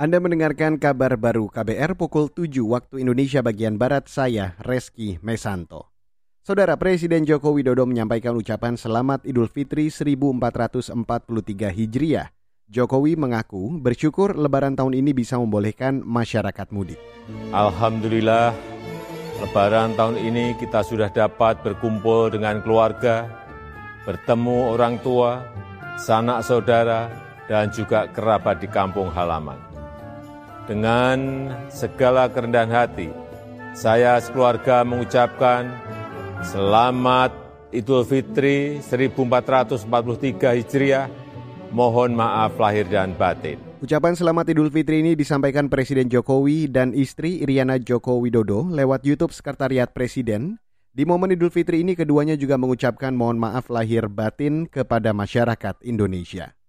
Anda mendengarkan kabar baru KBR pukul 7 waktu Indonesia bagian Barat, saya Reski Mesanto. Saudara Presiden Joko Widodo menyampaikan ucapan Selamat Idul Fitri 1443 Hijriah. Jokowi mengaku bersyukur lebaran tahun ini bisa membolehkan masyarakat mudik. Alhamdulillah, lebaran tahun ini kita sudah dapat berkumpul dengan keluarga, bertemu orang tua, sanak saudara, dan juga kerabat di kampung halaman. Dengan segala kerendahan hati, saya sekeluarga mengucapkan selamat Idul Fitri 1443 Hijriah. Mohon maaf lahir dan batin. Ucapan selamat Idul Fitri ini disampaikan Presiden Jokowi dan istri Iriana Joko Widodo lewat YouTube Sekretariat Presiden. Di momen Idul Fitri ini keduanya juga mengucapkan mohon maaf lahir batin kepada masyarakat Indonesia.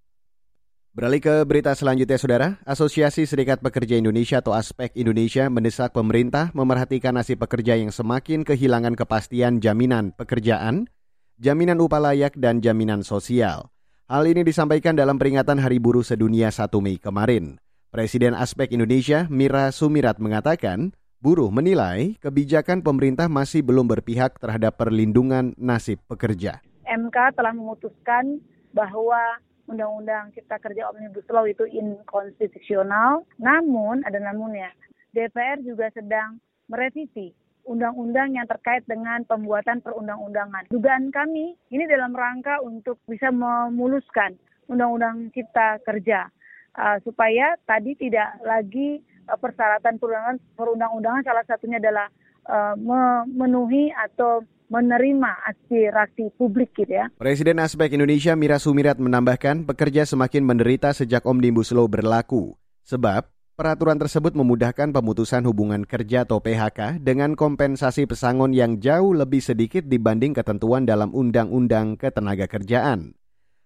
Beralih ke berita selanjutnya, Saudara. Asosiasi Serikat Pekerja Indonesia atau Aspek Indonesia mendesak pemerintah memerhatikan nasib pekerja yang semakin kehilangan kepastian jaminan pekerjaan, jaminan upah layak, dan jaminan sosial. Hal ini disampaikan dalam peringatan Hari Buruh Sedunia 1 Mei kemarin. Presiden Aspek Indonesia, Mira Sumirat, mengatakan, buruh menilai kebijakan pemerintah masih belum berpihak terhadap perlindungan nasib pekerja. MK telah memutuskan bahwa Undang-Undang Cipta Kerja Omnibus Law itu inkonstitusional. Namun, ada namunnya, DPR juga sedang merevisi undang-undang yang terkait dengan pembuatan perundang-undangan. Dugaan kami ini dalam rangka untuk bisa memuluskan undang-undang cipta kerja uh, supaya tadi tidak lagi uh, persyaratan perundang-undangan salah satunya adalah uh, memenuhi atau menerima aspirasi publik gitu ya. Presiden Aspek Indonesia Mira Sumirat menambahkan pekerja semakin menderita sejak Omnibus Law berlaku. Sebab peraturan tersebut memudahkan pemutusan hubungan kerja atau PHK dengan kompensasi pesangon yang jauh lebih sedikit dibanding ketentuan dalam Undang-Undang Ketenaga Kerjaan.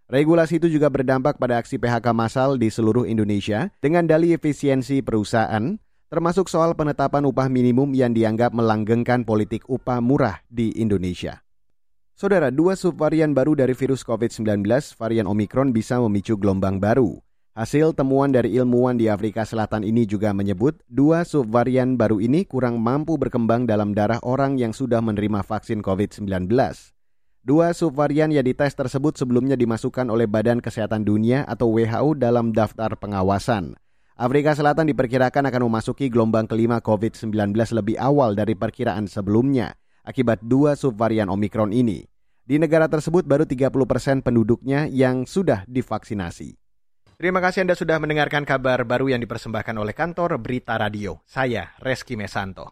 Regulasi itu juga berdampak pada aksi PHK massal di seluruh Indonesia dengan dalih efisiensi perusahaan, termasuk soal penetapan upah minimum yang dianggap melanggengkan politik upah murah di Indonesia. Saudara, dua subvarian baru dari virus COVID-19, varian Omikron bisa memicu gelombang baru. Hasil temuan dari ilmuwan di Afrika Selatan ini juga menyebut dua subvarian baru ini kurang mampu berkembang dalam darah orang yang sudah menerima vaksin COVID-19. Dua subvarian yang dites tersebut sebelumnya dimasukkan oleh Badan Kesehatan Dunia atau WHO dalam daftar pengawasan. Afrika Selatan diperkirakan akan memasuki gelombang kelima COVID-19 lebih awal dari perkiraan sebelumnya akibat dua subvarian Omikron ini. Di negara tersebut baru 30 persen penduduknya yang sudah divaksinasi. Terima kasih Anda sudah mendengarkan kabar baru yang dipersembahkan oleh kantor Berita Radio. Saya Reski Mesanto.